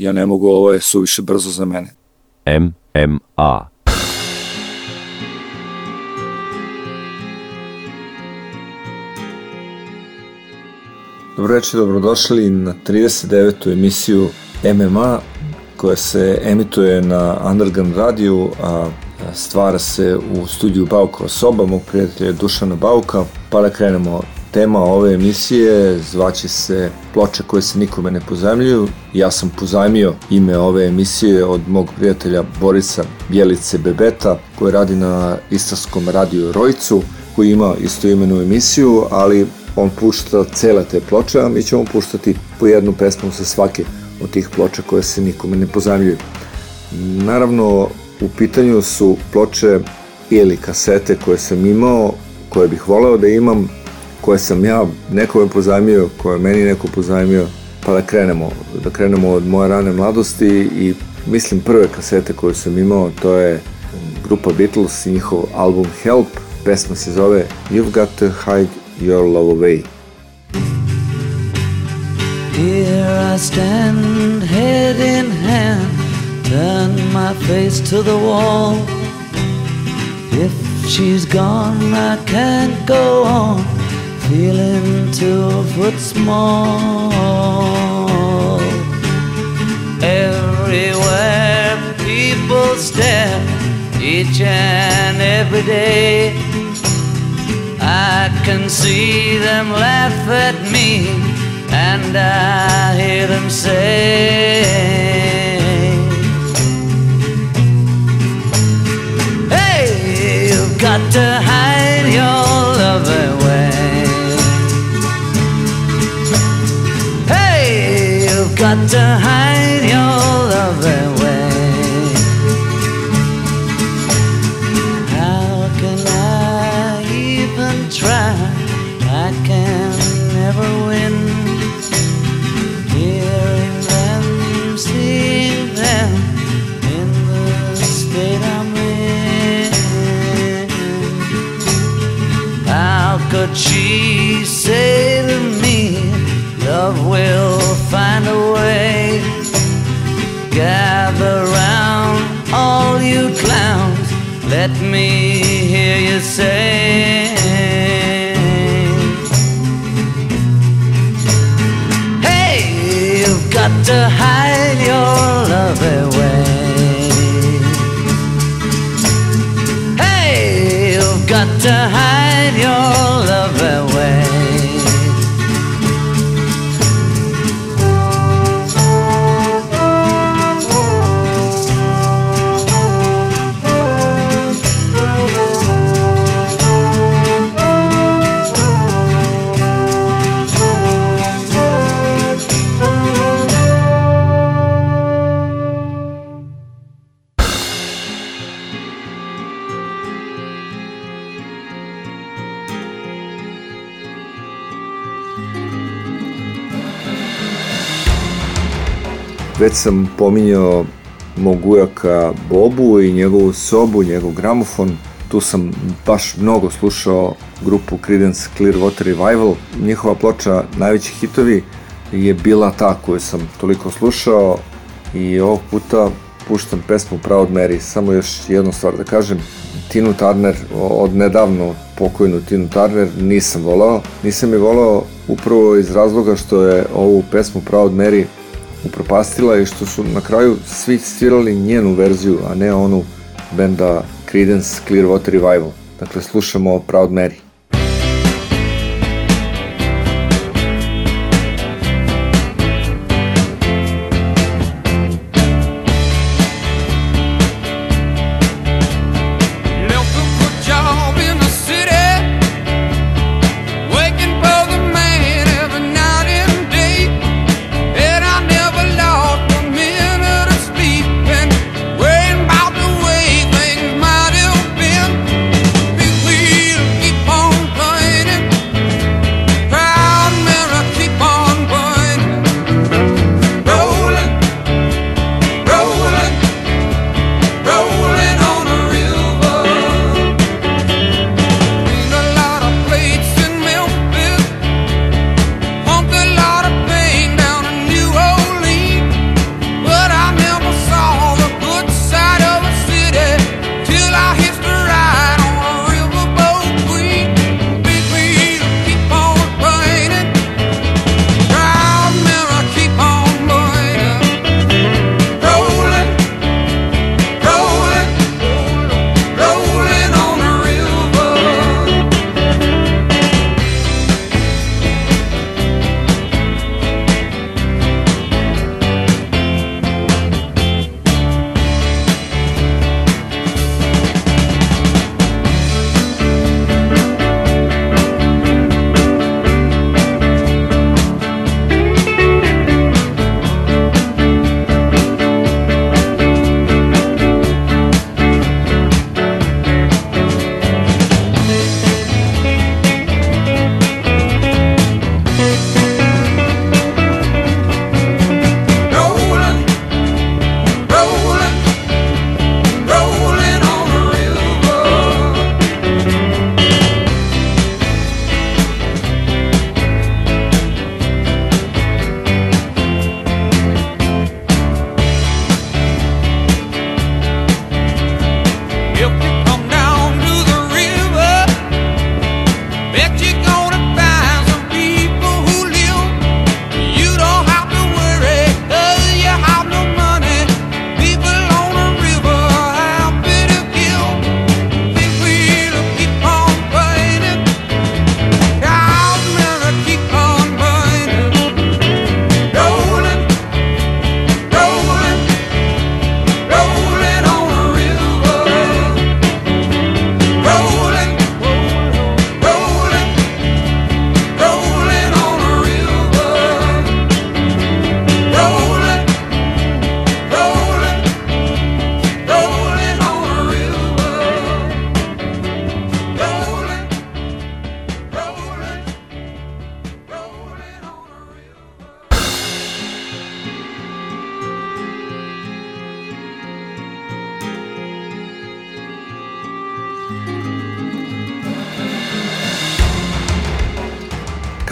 Ja ne mogu, ovo je suviše brzo za mene. MMA. Dobro večer, dobrodošli na 39. emisiju MMA koja se emituje na Underground radiju, a stvara se u studiju Baukova soba, mog prijatelja Dušana Bauka. Pa da krenemo, tema ove emisije zvaće se Ploče koje se nikome ne pozajmljuju. Ja sam pozajmio ime ove emisije od mog prijatelja Borisa Bjelice Bebeta koji radi na Istarskom radiju Rojcu koji ima isto imenu emisiju, ali on pušta cele te ploče, a mi ćemo puštati po jednu pesmu sa svake od tih ploča koje se nikome ne pozajmljuju. Naravno, u pitanju su ploče ili kasete koje sam imao, koje bih voleo da imam, koje sam ja nekome pozajmio, koje meni neko pozajmio, pa da krenemo, da krenemo od moje rane mladosti i mislim prve kasete koje sam imao, to je grupa Beatles i njihov album Help, pesma se zove You've Got to Hide Your Love Away. Here I stand, head in hand, turn my face to the wall. If she's gone, I can't go on, feeling two foot small. Everywhere people stare, each and every day. I can see them laugh at me and I hear them say, got to hide your love away. Got to hide your love let me hear you say. Već sam pominjao mog ujaka Bobu i njegovu sobu, njegov gramofon. Tu sam baš mnogo slušao grupu Creedence Clearwater Revival. Njihova ploča Najveći hitovi je bila ta koju sam toliko slušao i ovog puta puštam pesmu Proud Mary. Samo još jednu stvar da kažem. Tinu Turner, od nedavno pokojnu Tinu Turner, nisam volao. Nisam je volao upravo iz razloga što je ovu pesmu Proud Mary upropastila i što su na kraju svi svirali njenu verziju, a ne onu benda Creedence Clearwater Revival. Dakle, slušamo Proud Mary.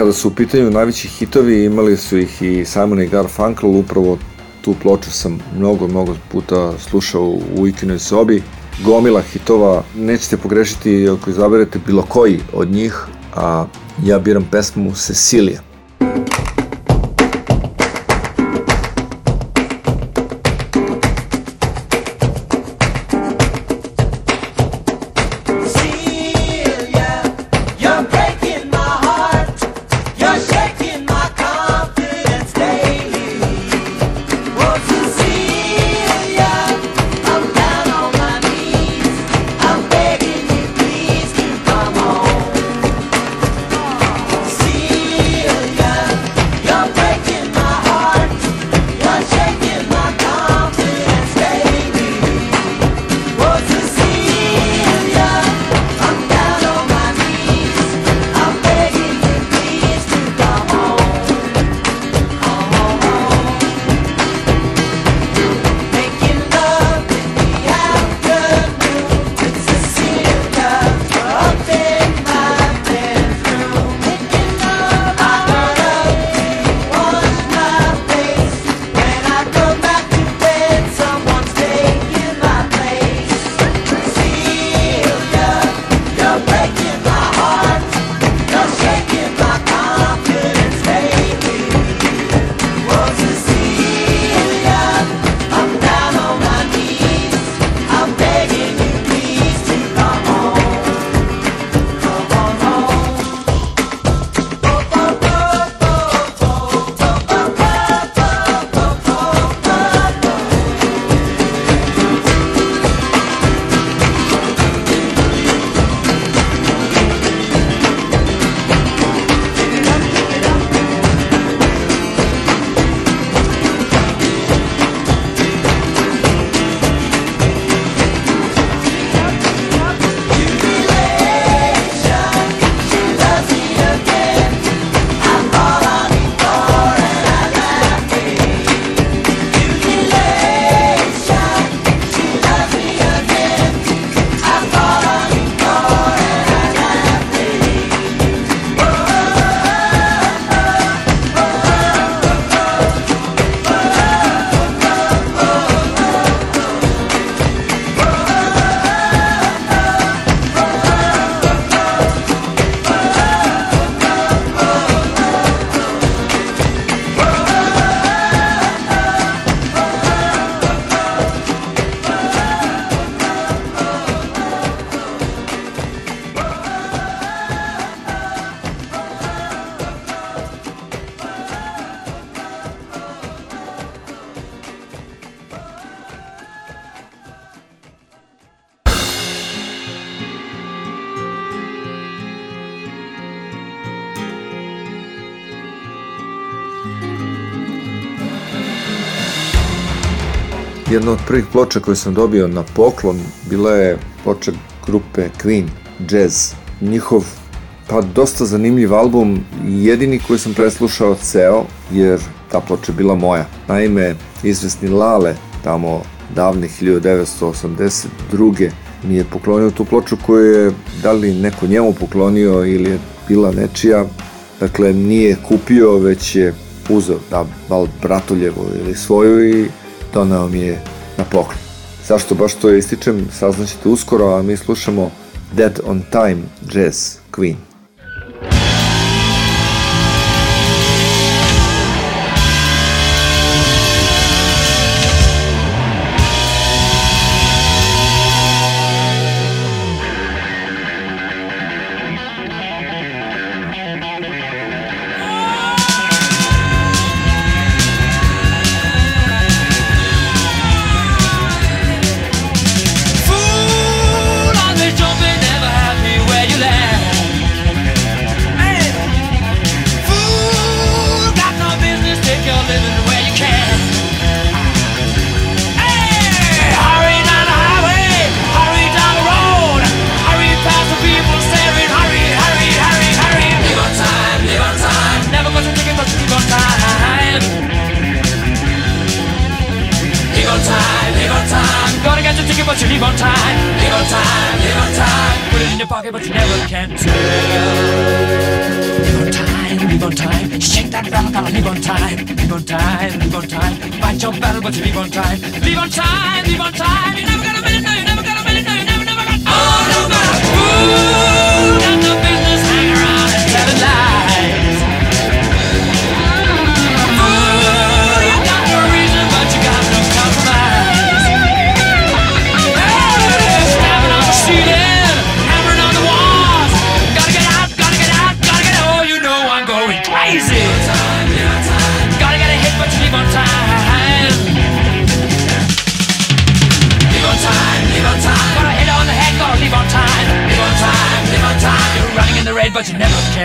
Kada su u pitanju najveći hitovi, imali su ih i Simon i Garfunkel, upravo tu ploču sam mnogo, mnogo puta slušao u ikinoj sobi. Gomila hitova, nećete pogrešiti ako izaberete bilo koji od njih, a ja biram pesmu Cecilia. Jedna od prvih ploča koje sam dobio na poklon bila je ploča grupe Queen, Jazz. Njihov pa dosta zanimljiv album, jedini koji sam preslušao ceo, jer ta ploča bila moja. Naime, izvesni Lale, tamo davnih 1982. mi je poklonio tu ploču koju je da li neko njemu poklonio ili je bila nečija. Dakle, nije kupio, već je uzeo da, bal Bratuljevu ili svoju i donao mi je na poklon. Zašto baš to ističem, saznaćete uskoro, a mi slušamo Dead on Time Jazz Queen.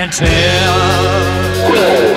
can't tell.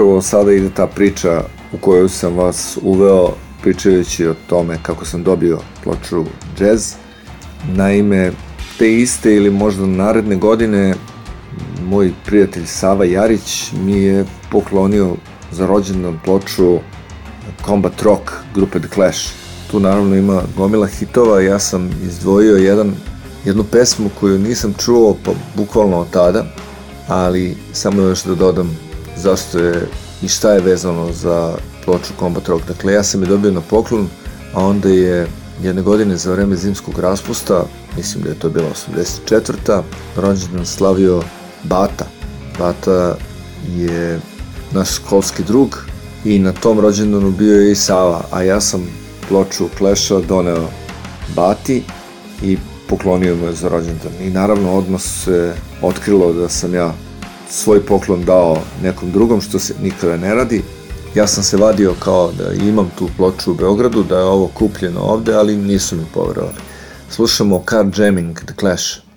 Upravo sada ide ta priča u koju sam vas uveo pričajući o tome kako sam dobio ploču jazz. Naime, te iste ili možda naredne godine moj prijatelj Sava Jarić mi je poklonio za rođendan ploču Combat Rock grupe The Clash. Tu naravno ima gomila hitova, ja sam izdvojio jedan, jednu pesmu koju nisam čuo pa bukvalno od tada, ali samo još da dodam zašto je i šta je vezano za ploču Combat Rock. Dakle, ja sam je dobio na poklon, a onda je jedne godine za vreme zimskog raspusta, mislim da je to bila 84. rođendan slavio Bata. Bata je naš školski drug i na tom rođendanu bio je i Sava, a ja sam ploču Clash-a doneo Bati i poklonio mu je za rođendan. I naravno odmah se otkrilo da sam ja svoj poklon dao nekom drugom, što se nikada ne radi. Ja sam se vadio kao da imam tu ploču u Beogradu, da je ovo kupljeno ovde, ali nisu mi poverovali. Slušamo Car Jamming, The Clash.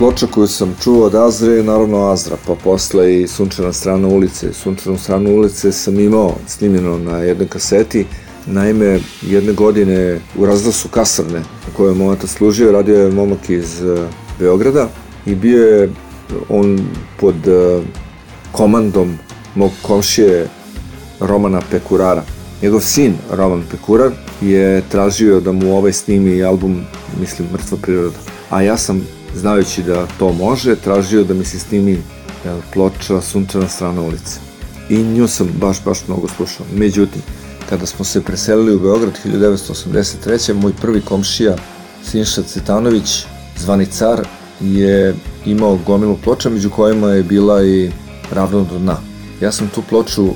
Ploča koju sam čuo od Azre je naravno Azra, pa posle i Sunčana strana ulice. Sunčanu stranu ulice sam imao snimljeno na jednoj kaseti. Naime, jedne godine u razlasu kasarne u kojoj je momata služio, radio je momak iz eh, Beograda i bio je on pod eh, komandom mog komšije Romana Pekurara. Njegov sin, Roman Pekurar, je tražio da mu ovaj snimi album, mislim, Mrtva priroda. A ja sam, znajući da to može, tražio da mi se snimi ploča Sunčana strana ulice. I nju sam baš, baš mnogo slušao. Međutim, kada smo se preselili u Beograd 1983. moj prvi komšija, Sinša Cetanović, zvani car, je imao gomilu ploča, među kojima je bila i Ravno do dna. Ja sam tu ploču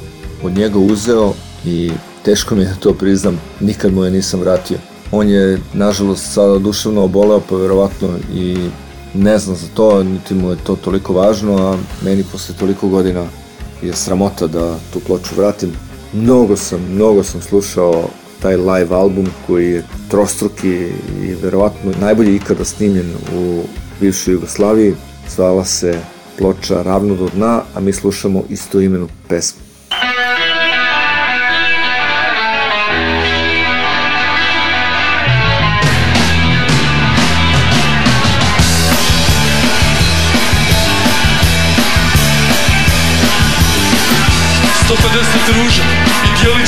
od njega uzeo i teško mi je da to priznam, nikad mu je nisam vratio. On je, nažalost, sada duševno oboleo, pa verovatno i ne znam za to, niti mu je to toliko važno, a meni posle toliko godina je sramota da tu ploču vratim. Mnogo sam, mnogo sam slušao taj live album koji je trostruki i verovatno najbolje ikada snimljen u bivšoj Jugoslaviji. Zvala se ploča Ravno do dna, a mi slušamo isto imenu pesmu.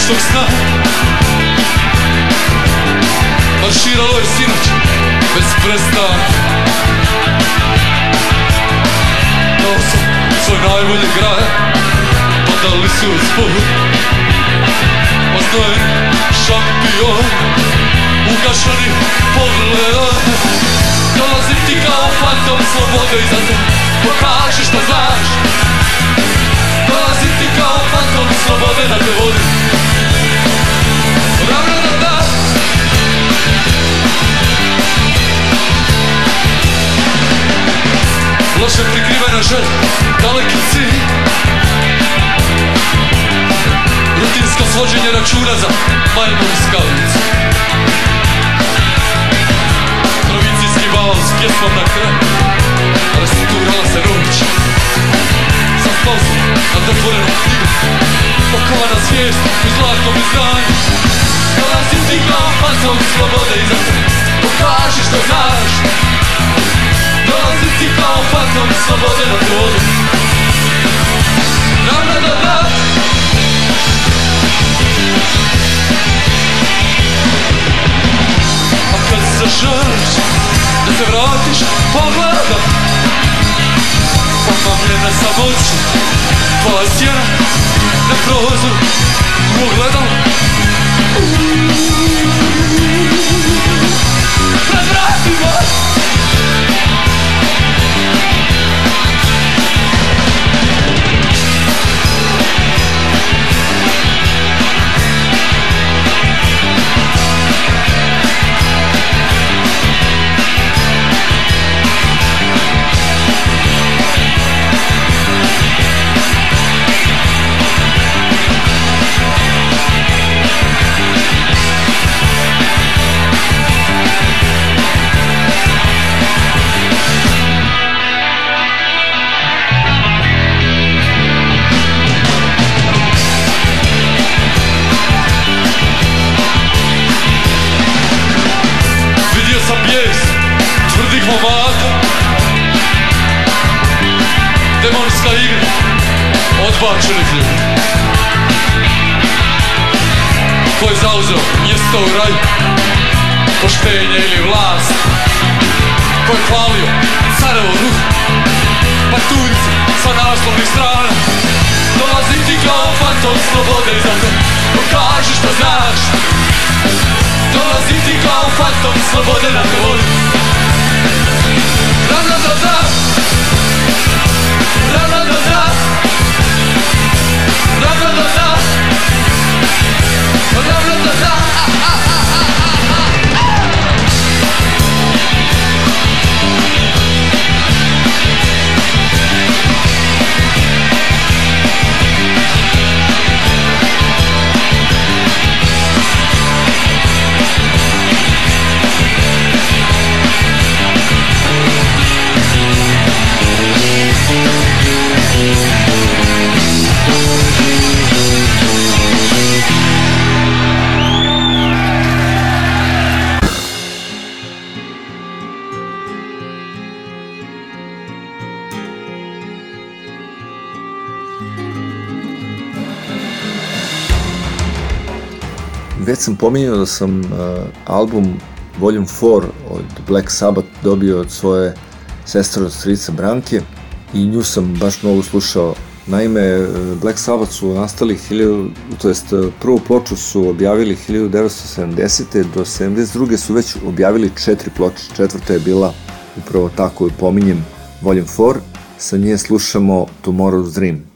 Djeličnog sna. Marširalo je sinoć bez prestana Dao sam svoj najbolji graj Padali su u spod Ostajem šampion Ugašani pogled Dolazim ti kao fantom slobode i zato Pokaži šta znaš slobode da te vodim Ravno da da. Loše prikrivena želja, daleki cilj. Rutinsko svođenje računa za majmunska lica Provincijski bal s pjesmom na kraju. Rasturala se noć Zaspao sam nad otvorenom knjigom Pokovana svijest u zlatnom izdanju Dolazim ti kao fantom slobode i zato Pokaži što znaš ti kao fantom slobode na vodu Da, da, da, da A Pomamljena samoći Tvoja sjena na prozoru U ogledalu Pred vratima ljudi Ko je zauzeo mjesto u raju? Poštenje ili vlast? Ko je hvalio carevo ruh? Patunci sa naslovnih strana. Dolazi ti kao fantom slobode zato Pokaži što znaš. Dolazi ti kao fantom slobode na Ra ra ra ra Ra. Ra ra ra Ra Već sam pominjao da sam uh, album Volume 4 od Black Sabbath dobio od svoje sestre od strica Branke i nju sam baš mnogo slušao. Naime, uh, Black Sabbath su nastali, 1000, to jest uh, prvu ploču su objavili 1970. do 72. su već objavili četiri ploče. Četvrta je bila upravo tako pominjem Volume 4. Sa nje slušamo Tomorrow's Dream.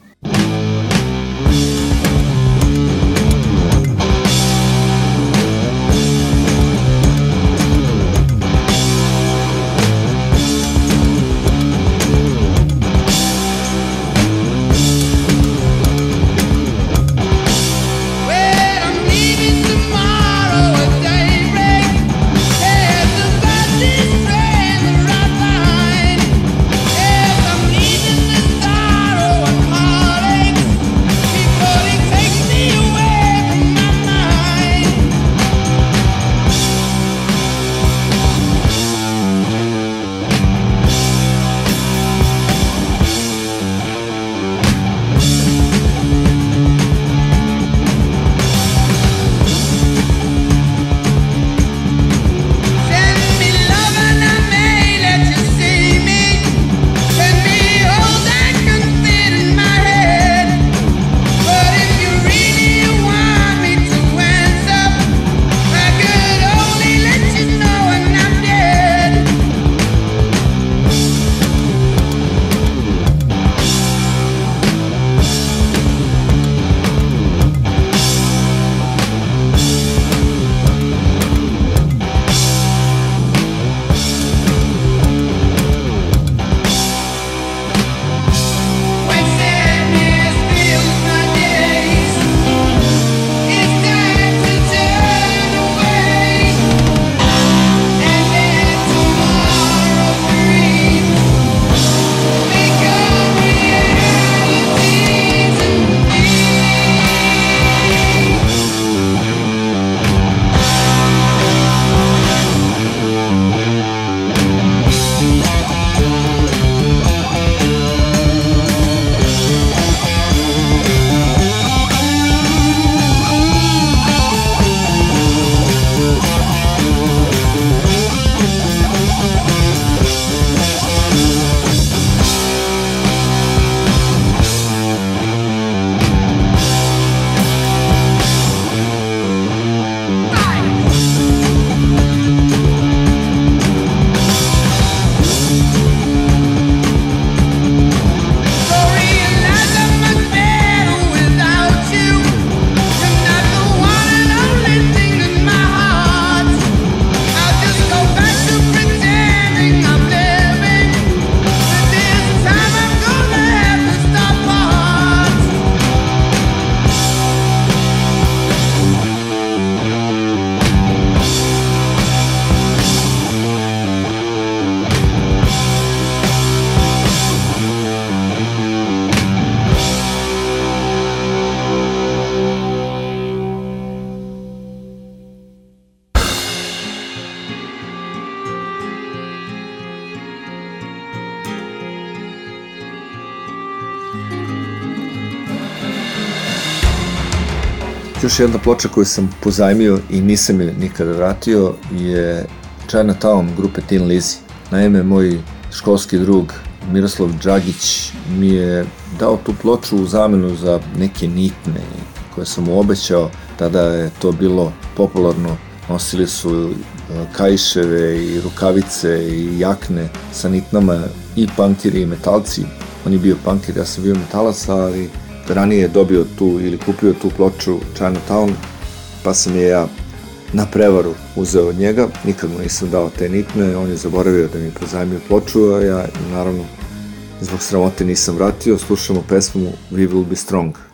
Jedna ploča koju sam pozajmio i nisam je nikada vratio je Chinatown grupe Tin Lizzy. Naime, moj školski drug Miroslav Đagić mi je dao tu ploču u zamenu za neke nitne koje sam mu obećao. Tada je to bilo popularno. Nosili su e, kajševe i rukavice i jakne sa nitnama i punkiri i metalci. On je bio punkir, ja sam bio metalac, ali ranije dobio tu ili kupio tu ploču Chinatown, pa sam je ja na prevaru uzeo od njega, nikad mu nisam dao te nitne, on je zaboravio da mi pozajmio ploču, a ja naravno zbog sramote nisam vratio, slušamo pesmu We Will Be Strong.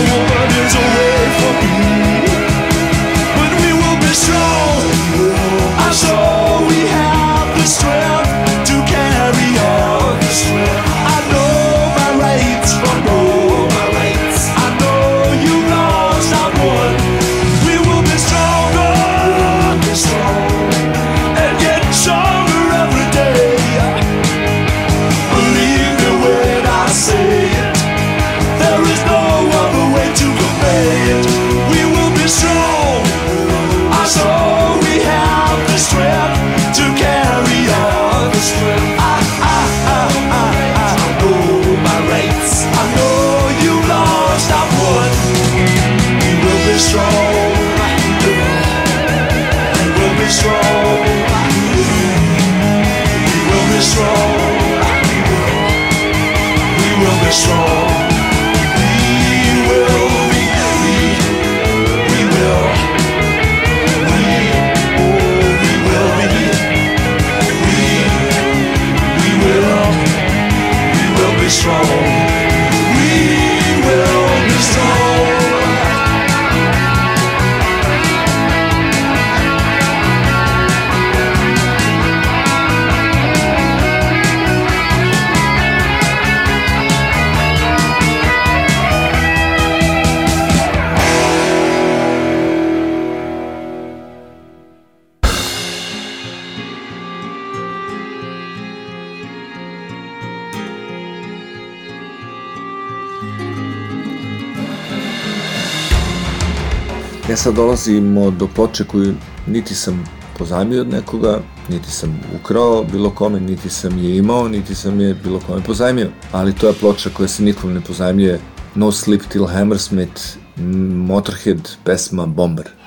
woman is a woman. Dolazimo do ploče koju niti sam pozajmio od nekoga, niti sam ukrao bilo kome, niti sam je imao, niti sam je bilo kome pozajmio. Ali to je ploča koja se nikom ne pozajmljuje. No Sleep Till Hammersmith, Motorhead, pesma Bomber.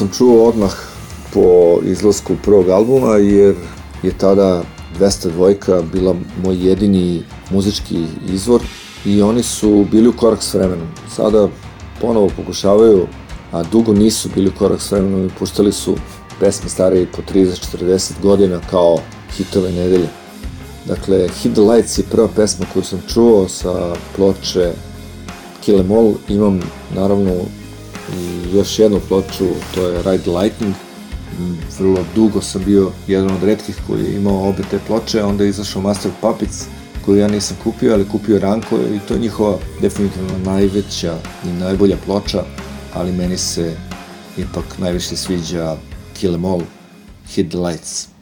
Sam čuo odmah po izlasku prvog albuma, jer je tada 202 bila moj jedini muzički izvor i oni su bili u korak s vremenom. Sada ponovo pokušavaju, a dugo nisu bili korak s vremenom i puštali su pesme starije po 30-40 godina kao hitove nedelje. Dakle, Hit the Lights je prva pesma koju sam čuo sa ploče Kill Em All. Imam, naravno, još jednu ploču, to je Ride Lightning. Mm, Vrlo dugo sam bio jedan od redkih koji je imao obe te ploče, onda je izašao Master Puppets, koju ja nisam kupio, ali kupio Ranko i to je njihova definitivno najveća i najbolja ploča, ali meni se ipak najviše sviđa Kill Em All, Hit the Lights.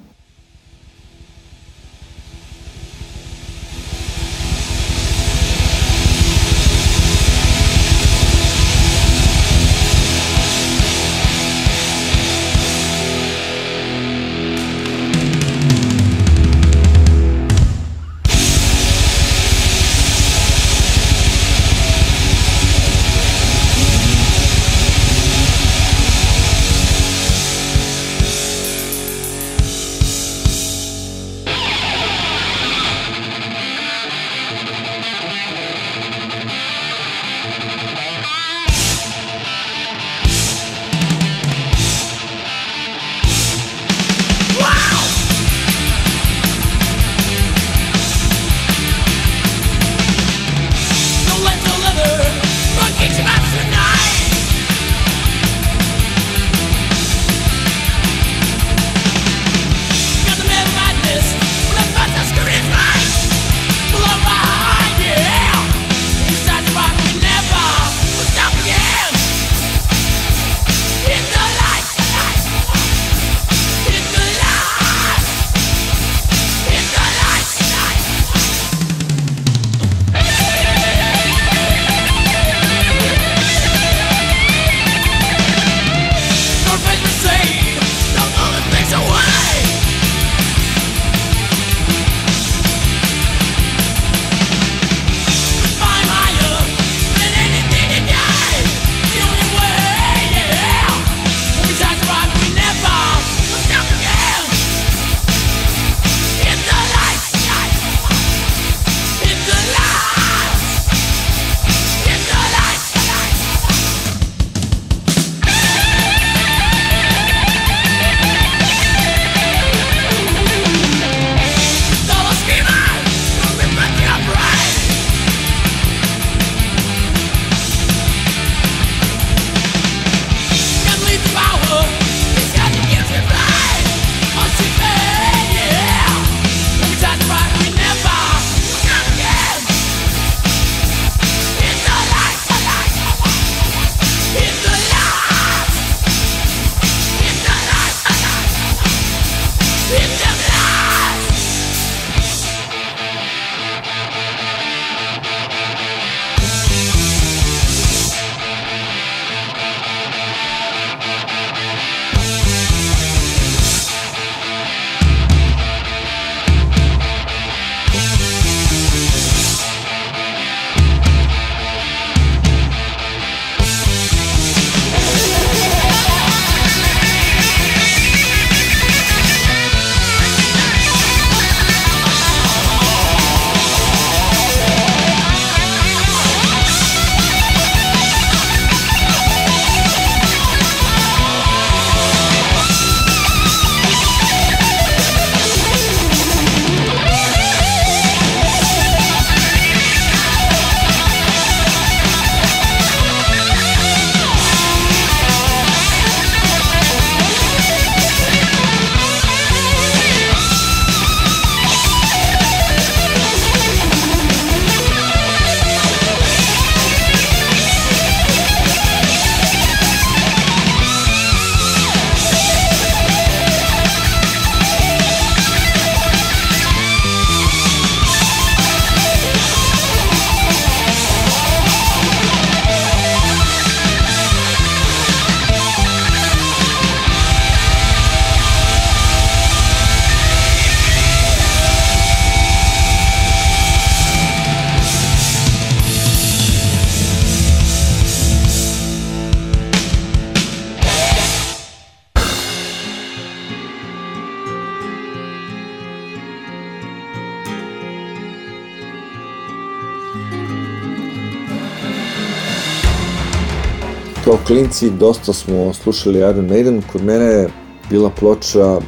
Klinci dosta smo slušali Iron Maiden, kod mene je bila ploča uh,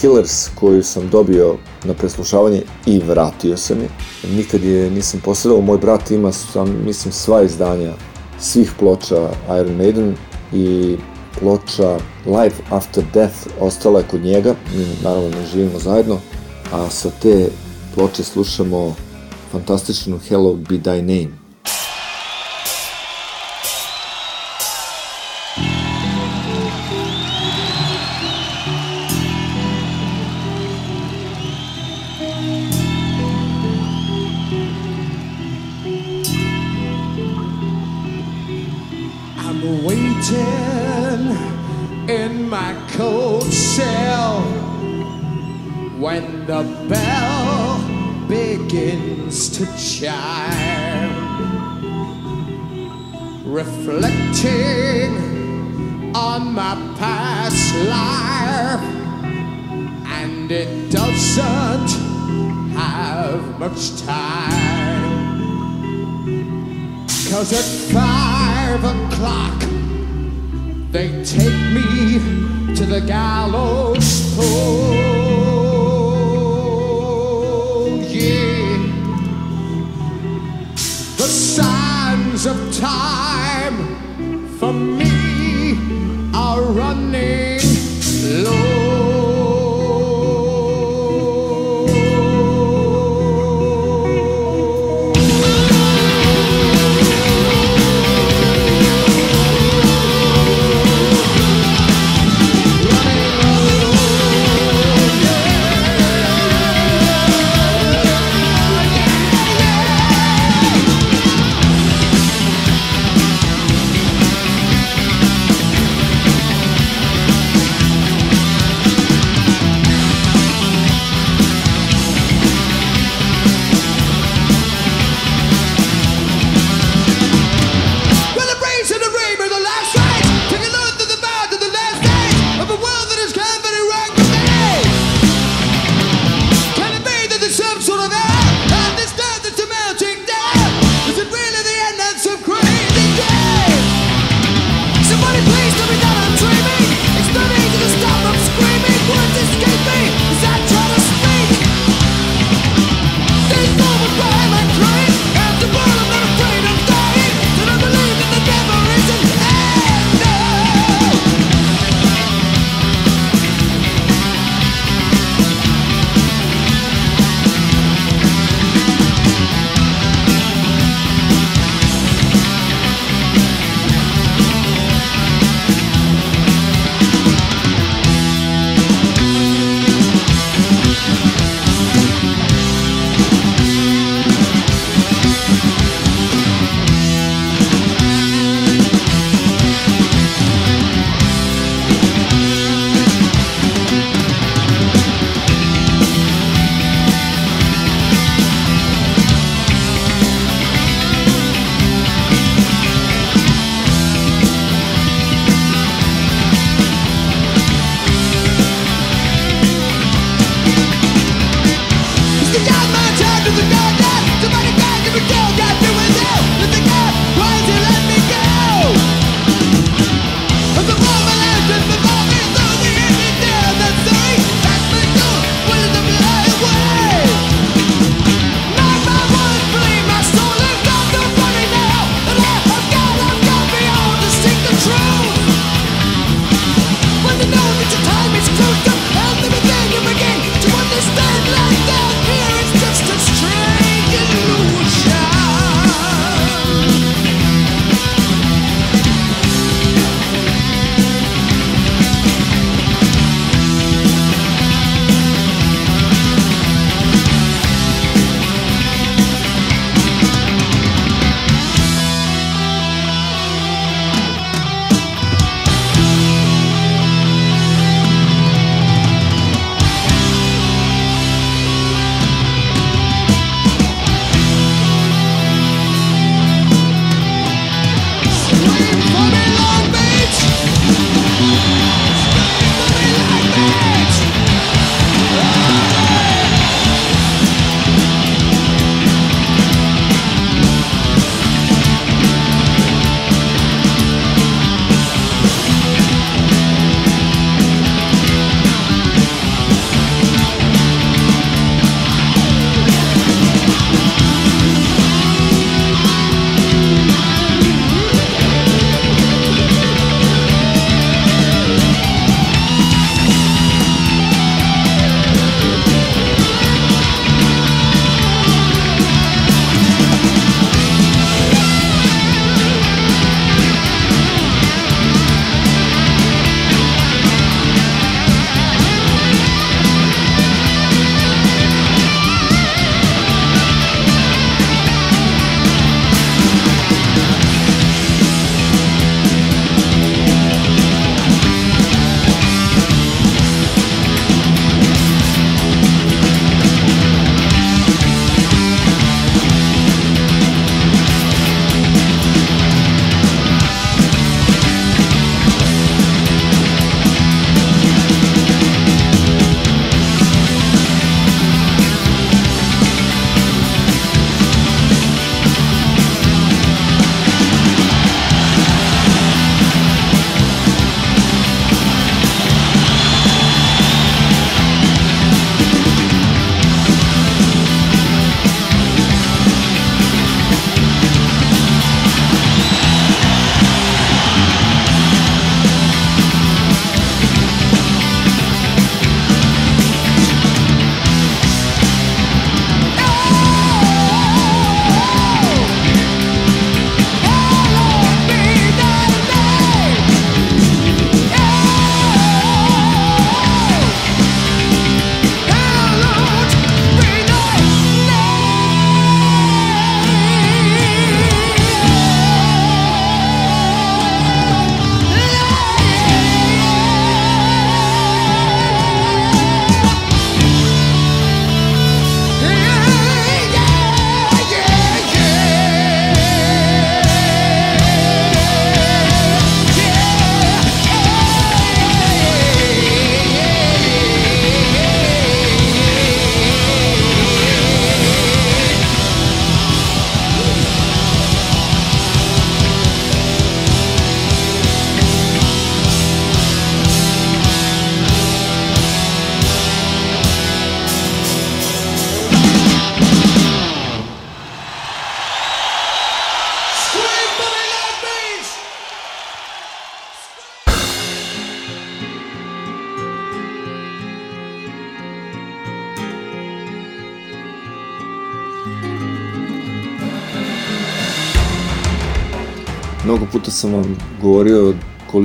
Killers koju sam dobio na preslušavanje i vratio sam je. Nikad je nisam posjedao, moj brat ima sam, mislim sva izdanja svih ploča Iron Maiden i ploča Live After Death ostala je kod njega, mi naravno ne živimo zajedno, a sa te ploče slušamo fantastičnu Hello Be Thy Name. Reflecting on my past life, and it doesn't have much time. Cause at five o'clock they take me to the gallows pole. Yeah. The signs of time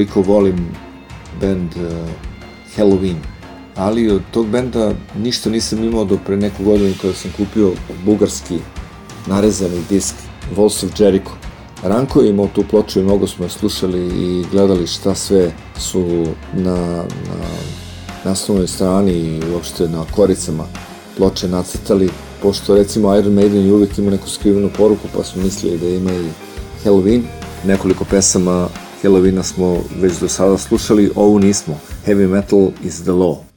koliko volim band uh, Halloween, ali od tog benda ništa nisam imao do pre neku godinu kada sam kupio bugarski narezani disk Walls of Jericho. Ranko je imao tu ploču i mnogo smo je slušali i gledali šta sve su na, na naslovnoj strani i uopšte na koricama ploče nacrtali, pošto recimo Iron Maiden je uvijek ima neku skrivenu poruku, pa smo mislili da ima i Halloween. Nekoliko pesama Halloweena smo već do sada slušali, ovu nismo. Heavy metal is the law.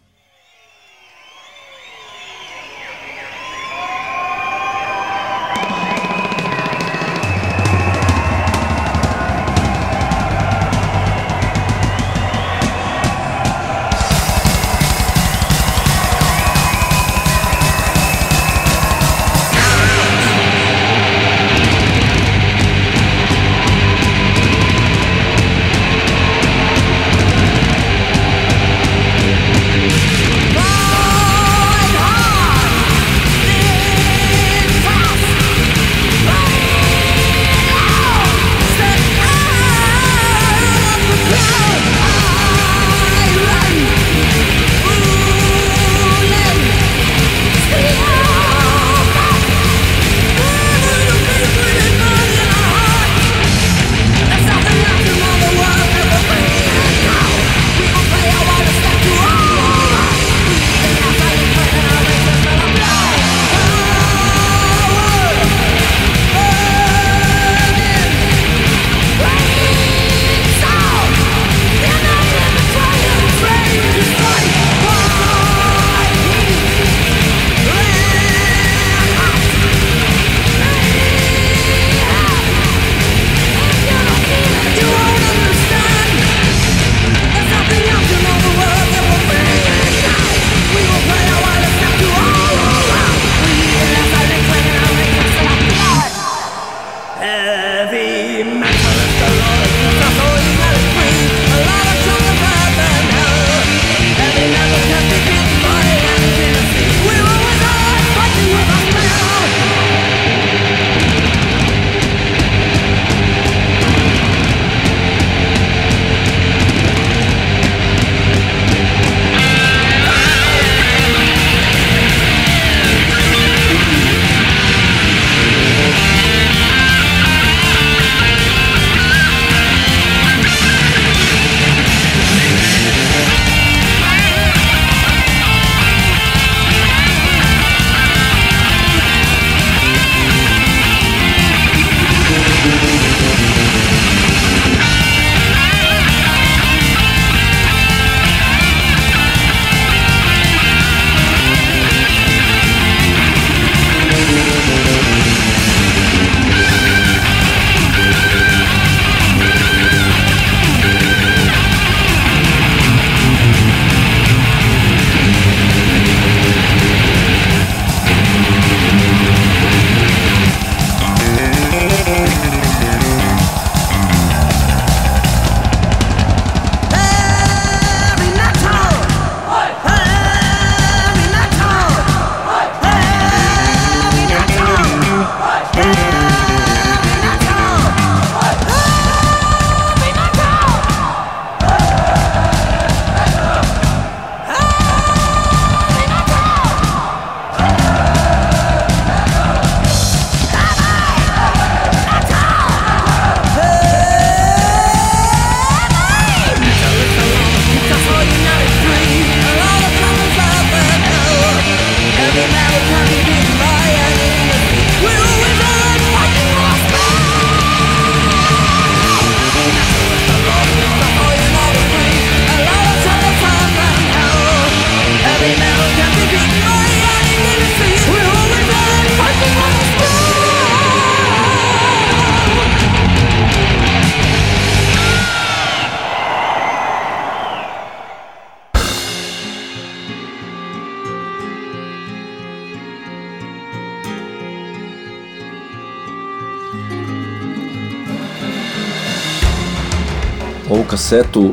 kasetu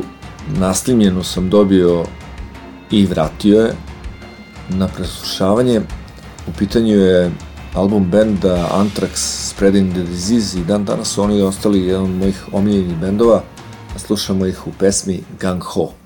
naslimljenu sam dobio i vratio je na preslušavanje. U pitanju je album benda Anthrax Spreading the Disease i dan danas su oni ostali jedan od mojih omiljenih bendova, a slušamo ih u pesmi Gang Ho.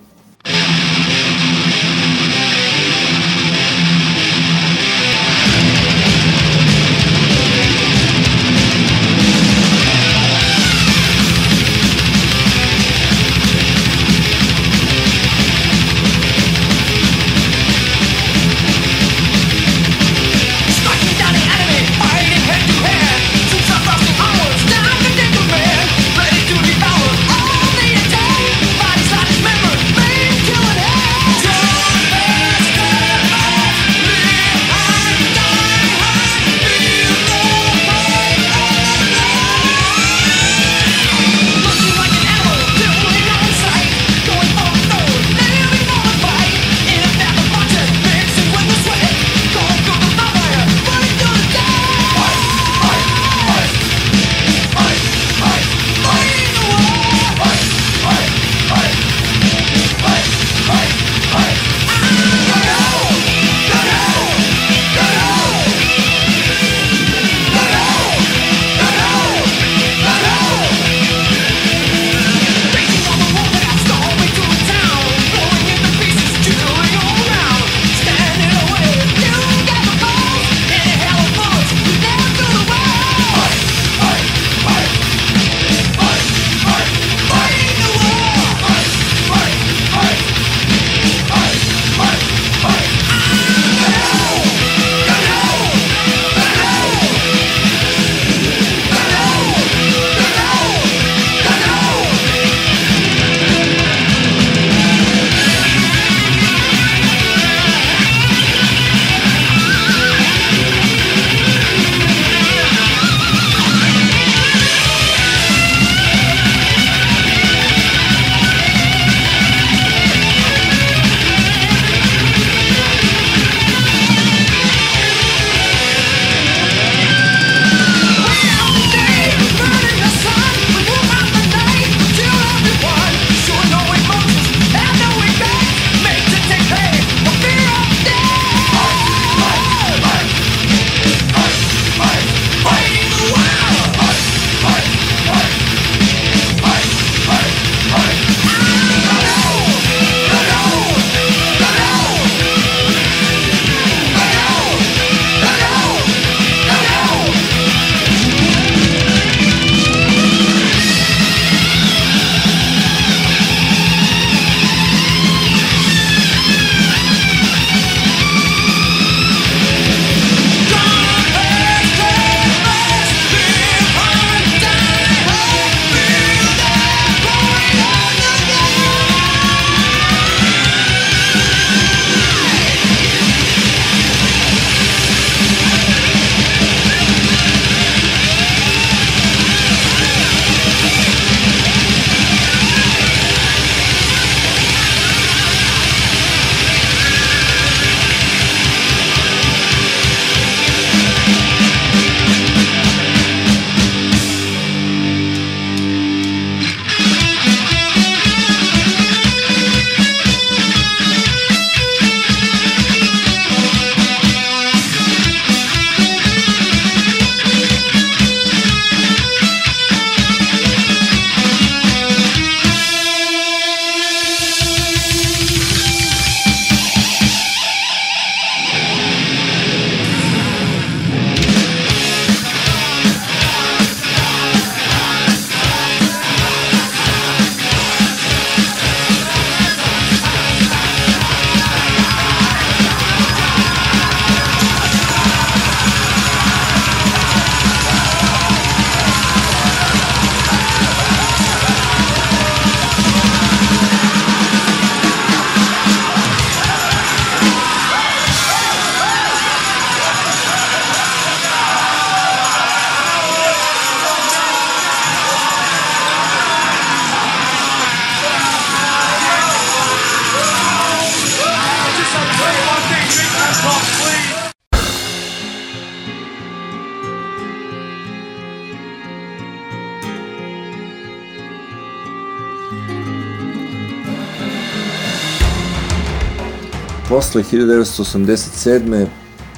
posle 1987.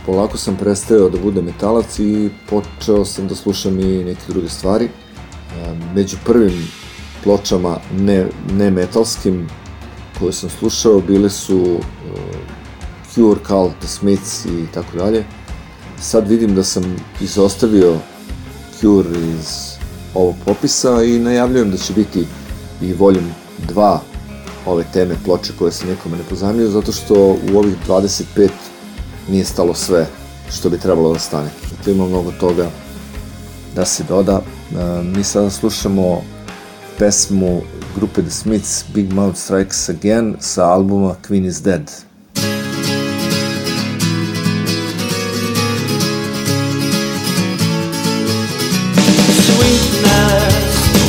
polako sam prestao da budem metalac i počeo sam da slušam i neke druge stvari. Među prvim pločama ne, ne metalskim koje sam slušao bile su e, Cure, Cult, The Smiths i tako dalje. Sad vidim da sam izostavio Cure iz ovog popisa i najavljujem da će biti i Volume 2 ove teme ploče koje se nekome ne pozamio zato što u ovih 25 nije stalo sve što bi trebalo da stane. Dakle, ima mnogo toga da se doda. E, mi sada slušamo pesmu grupe The Smiths Big Mouth Strikes Again sa albuma Queen is Dead. Sweetness,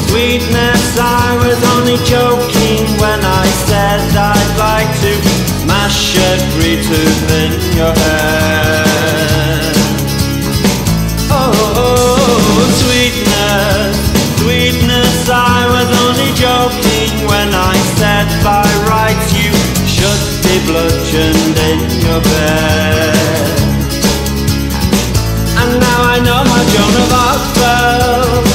sweetness, I was only joking when I said I'd like to mash every tooth in your head. Oh, sweetness, sweetness, I was only joking when I said by rights you should be bludgeoned in your bed. And now I know how Joan of Arc felt.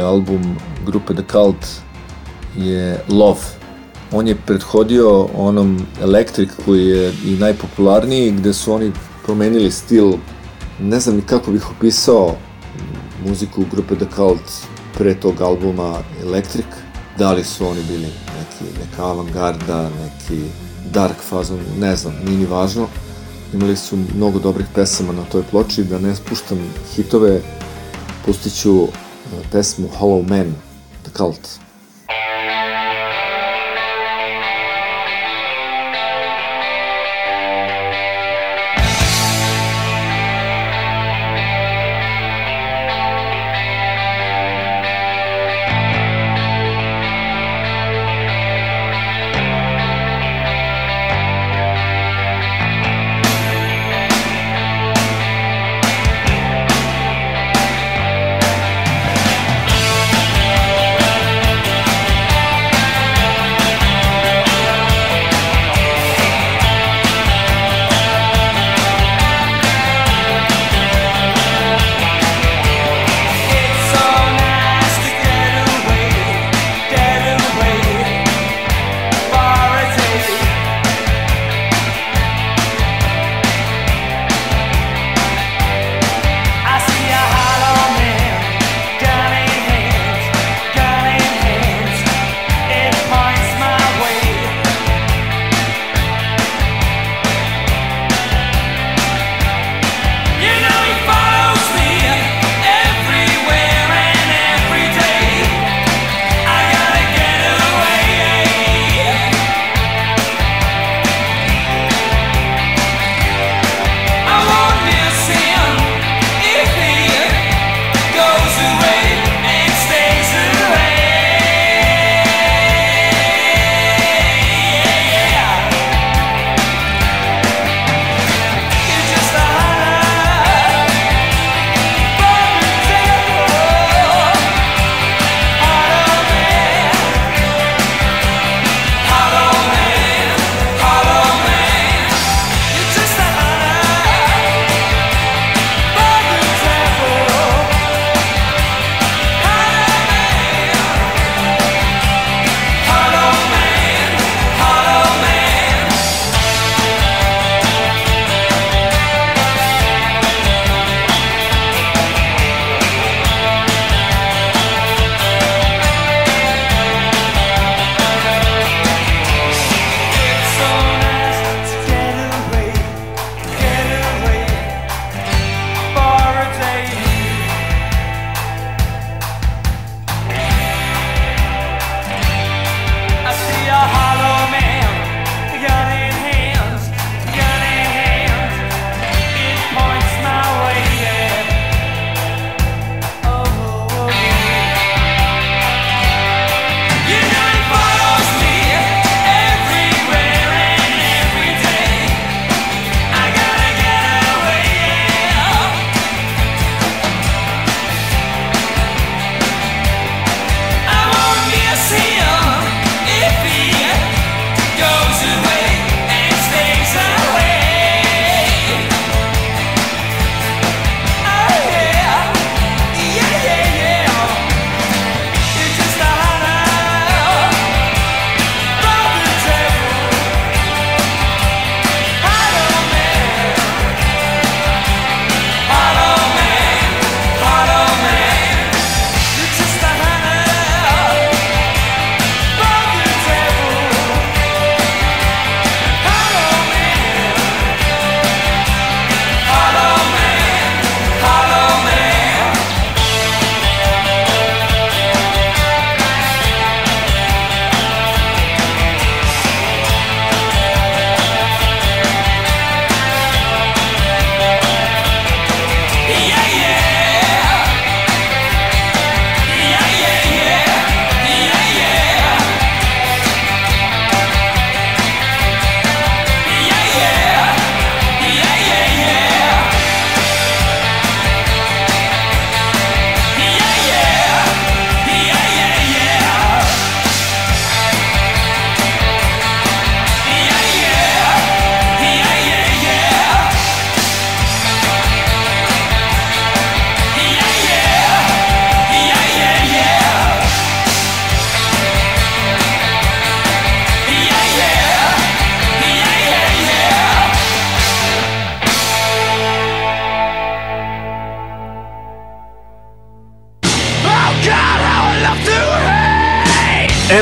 Album grupe The Cult je Love. On je prethodio onom Electric koji je i najpopularniji gde su oni promenili stil ne znam ni kako bih opisao muziku grupe The Cult pre tog albuma Electric. Da li su oni bili neki, neka avangarda, neki dark fazon, ne znam, nije ni važno. Imali su mnogo dobrih pesama na toj ploči, da ne spuštam hitove, pustit ću uh, pesmu Hollow Man, The Cult.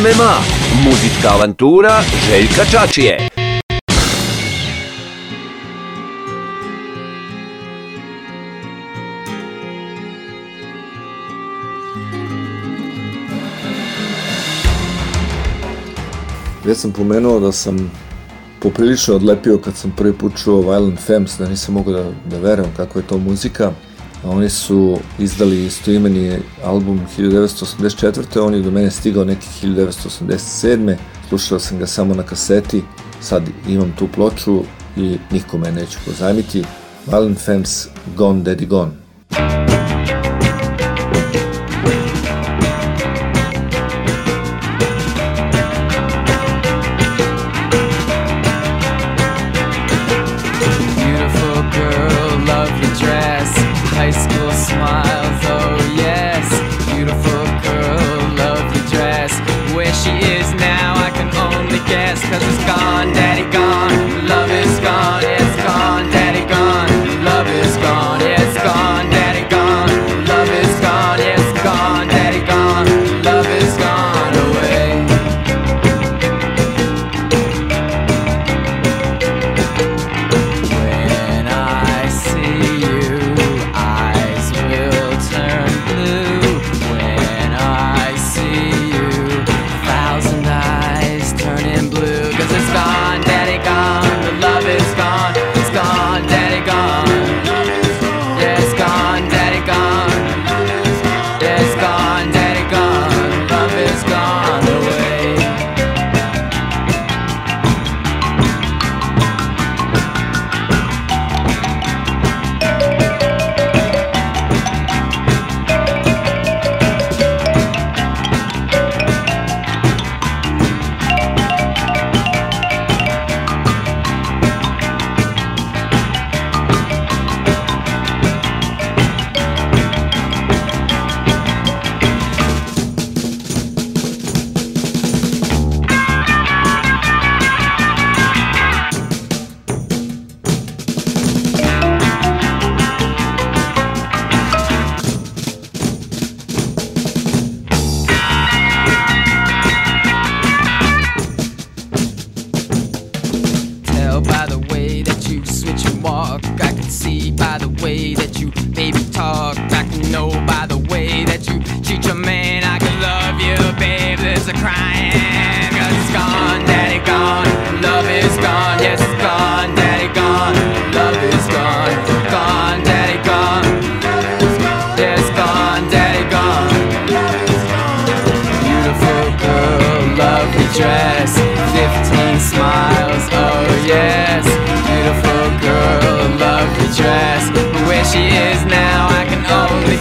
MMA, muzička avantura Željka Čačije. Već sam pomenuo da sam poprilično odlepio kad sam prvi put čuo Violent Femmes, da nisam mogao da, da verujem kako je to muzika. Oni su izdali istoimeni album 1984. On je do mene stigao neki 1987. Slušao sam ga samo na kaseti, sad imam tu ploču i nikome neću pozajmiti. Violent Femmes, Gone Daddy Gone.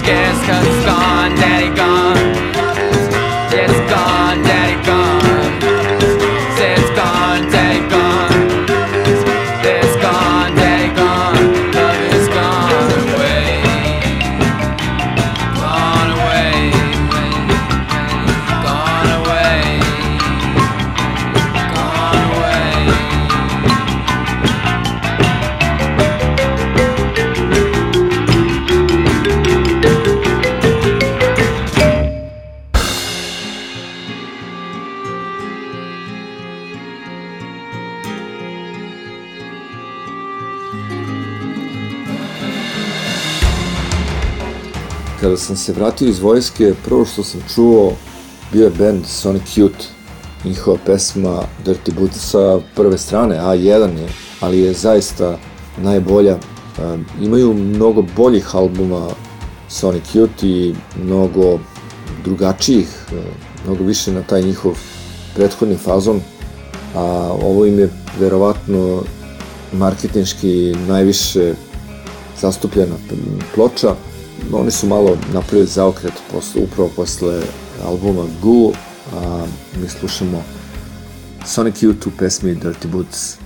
scarce cause sam se vratio iz vojske, prvo što sam čuo bio je band Sonic Youth. Njihova pesma Dirty Boots sa prve strane, A1 je, ali je zaista najbolja. Imaju mnogo boljih albuma Sonic Youth i mnogo drugačijih, e, mnogo više na taj njihov prethodni fazon, a ovo im je verovatno marketinški najviše zastupljena ploča. Oni su malo napravili zaokret posle, upravo posle albuma Goo, a mi slušamo Sonic Youth u pesmi Dirty Boots.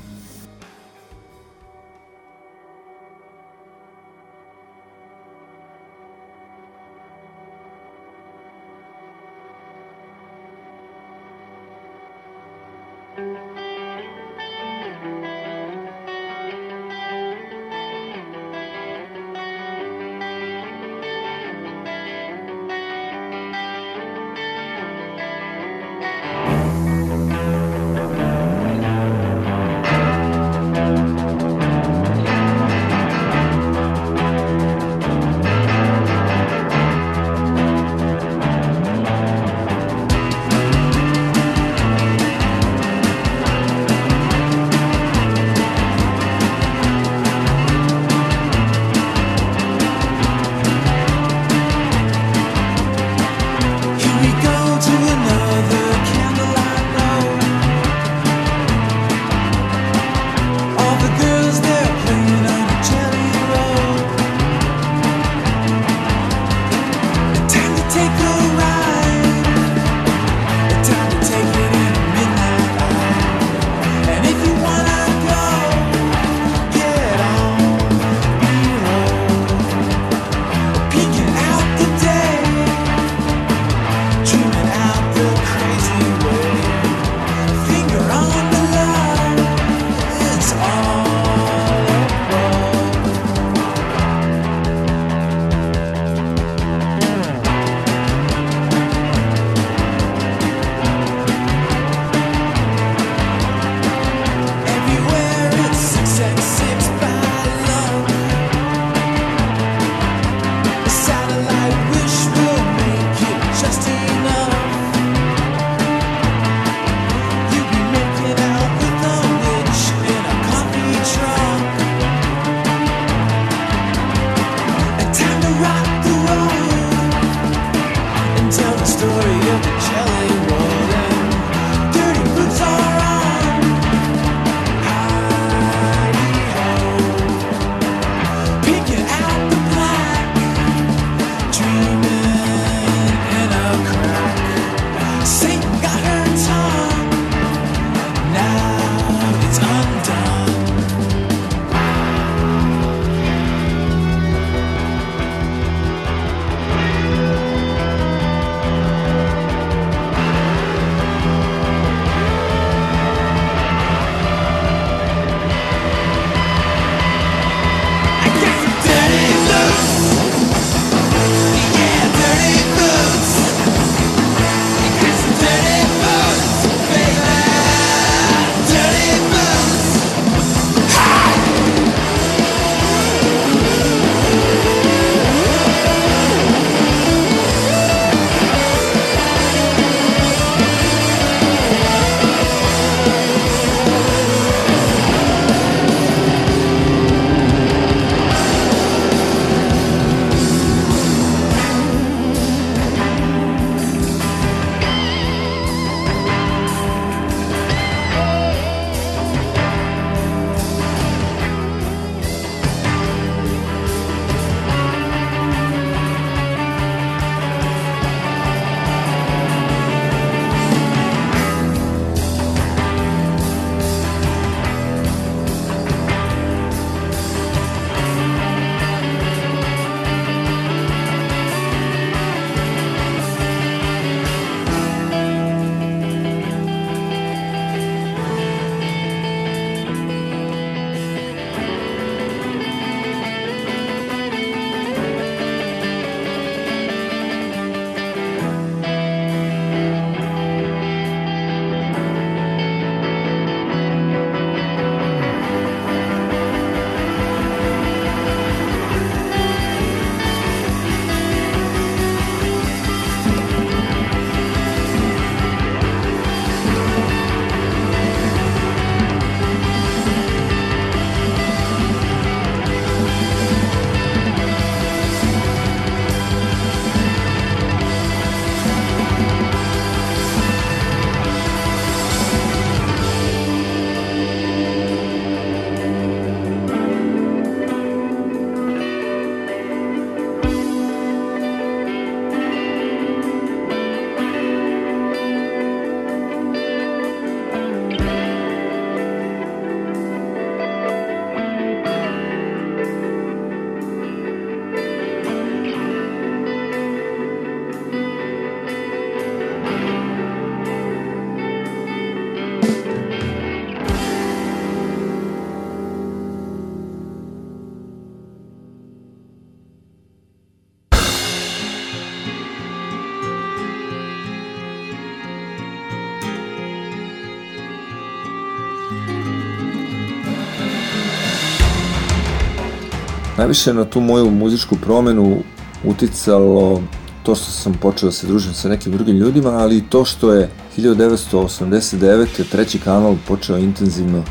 Najviše na tu moju muzičku promenu uticalo to što sam počeo da se družim sa nekim drugim ljudima, ali i to što je 1989. treći kanal počeo intenzivno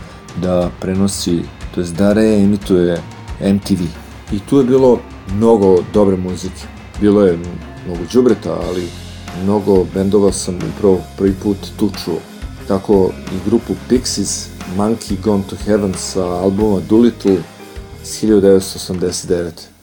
da prenosi, to jest da reemituje MTV. I tu je bilo mnogo dobre muzike. Bilo je mnogo đubreta, ali mnogo bendova sam upravo prvi put tu čuo. Tako i grupu Pixies, Monkey Gone to Heaven sa albuma Doolittle 1989.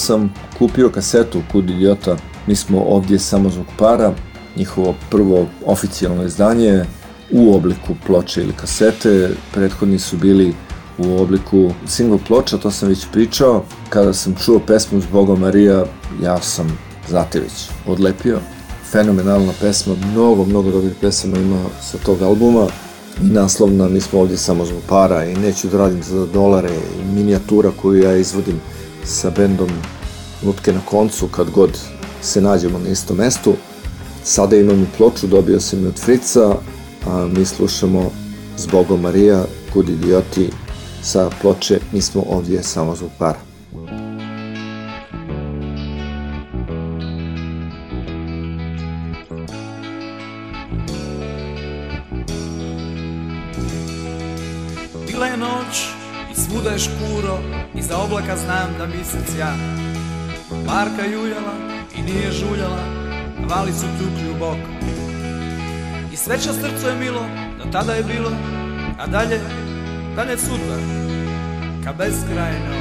sam kupio kasetu Kud idiota, mi smo ovdje samo zbog para, njihovo prvo oficijalno izdanje u obliku ploče ili kasete, prethodni su bili u obliku single ploča, to sam već pričao. Kada sam čuo pesmu Zboga Marija, ja sam, znate već, odlepio. Fenomenalna pesma, mnogo, mnogo dobrih pesama ima sa tog albuma. I naslovna, mi smo ovdje samo zbog para i neću da radim za dolare i minijatura koju ja izvodim sa bendom Lutke na koncu kad god se nađemo na istom mestu. Sada imam i ploču, dobio sam je od Frica, a mi slušamo Zbogom Marija, Kud idioti, sa ploče Mi smo ovdje samo zbog para. Svuda je škuro Iza oblaka znam da misec ja Marka juljala i nije žuljala Vali su tukli u bok. I sveća srcu je milo Do tada je bilo A dalje, dalje sudba Ka beskrajno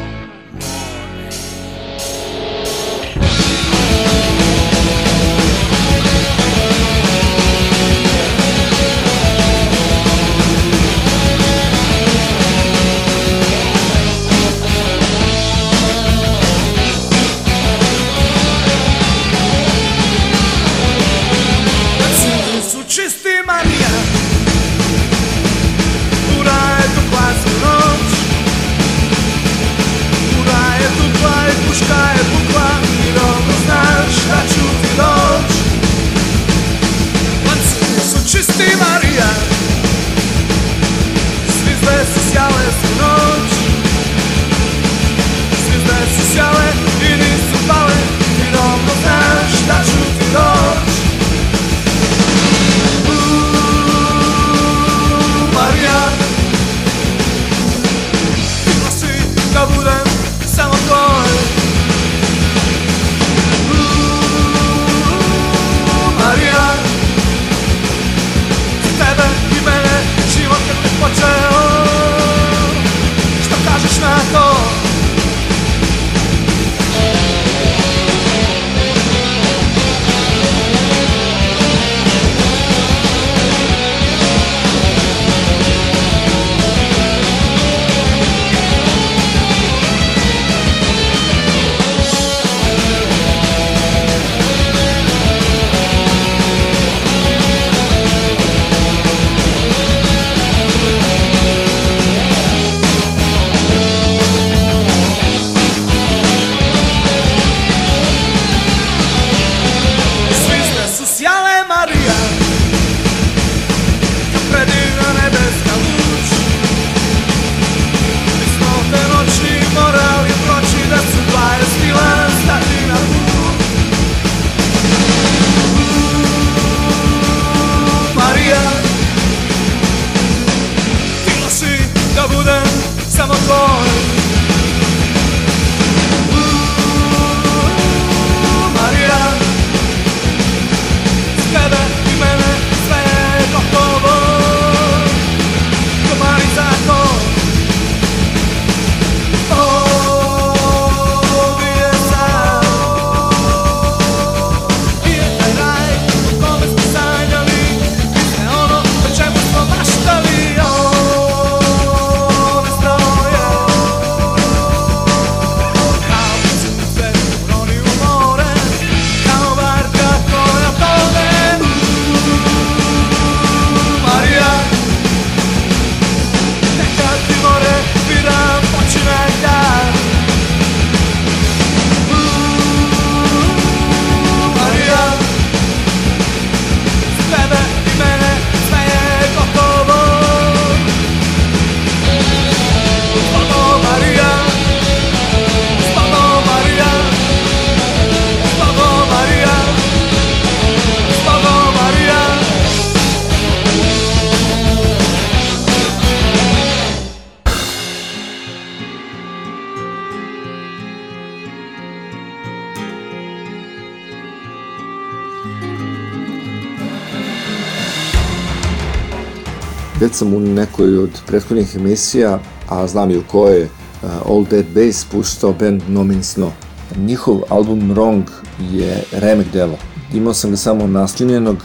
sam u nekoj od prethodnih emisija, a znam i u kojoj, uh, All Dead Bass puštao band No Means No. Njihov album Wrong je remek delo. Imao sam ga samo naslinjenog,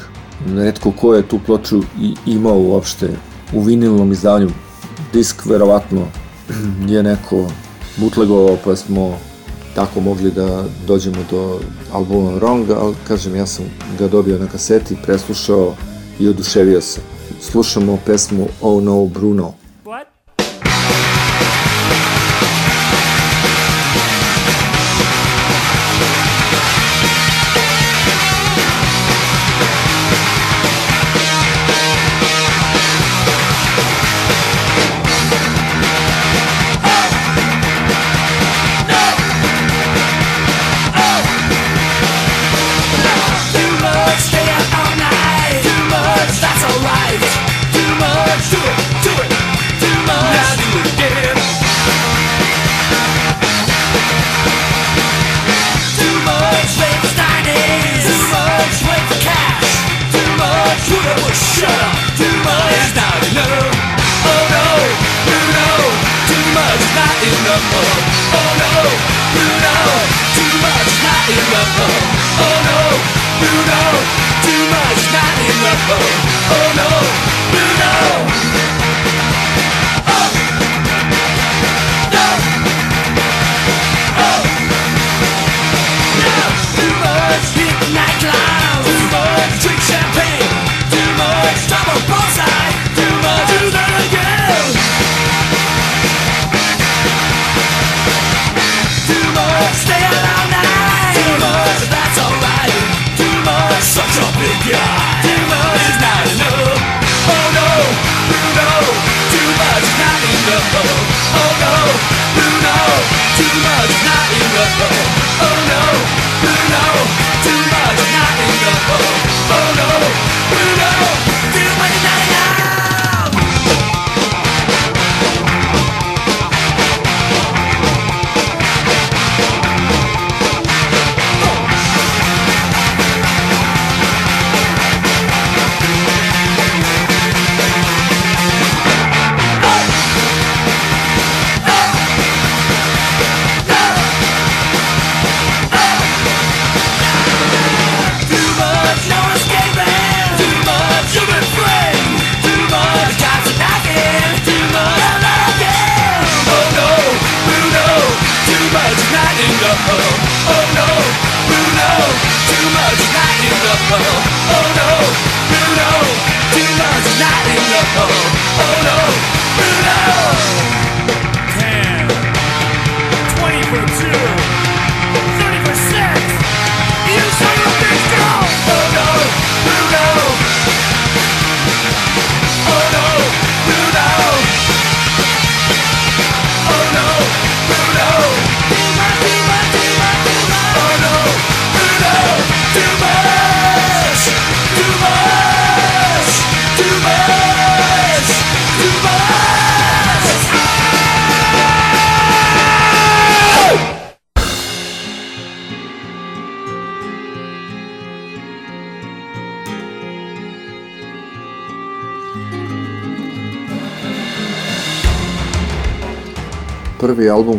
redko ko je tu ploču i imao uopšte u vinilnom izdanju. Disk verovatno je neko bootlegovao pa smo tako mogli da dođemo do albuma Wrong, ali kažem ja sam ga dobio na kaseti, preslušao i oduševio se slušamo pesmu Oh No Bruno. Oh no, oh, too much not enough. Oh, oh no. Good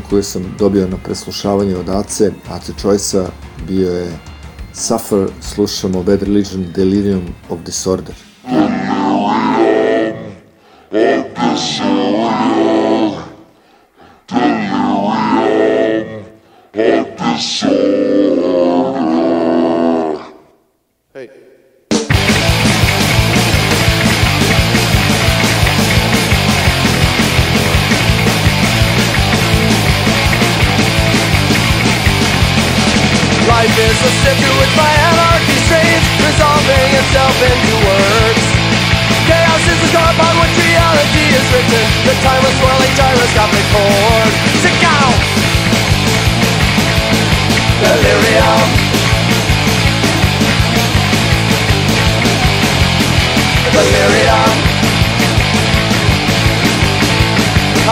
koji sam dobio na preslušavanje od Ace, Ace Choice-a, bio je Suffer, slušamo Bad Religion, Delirium of Disorder.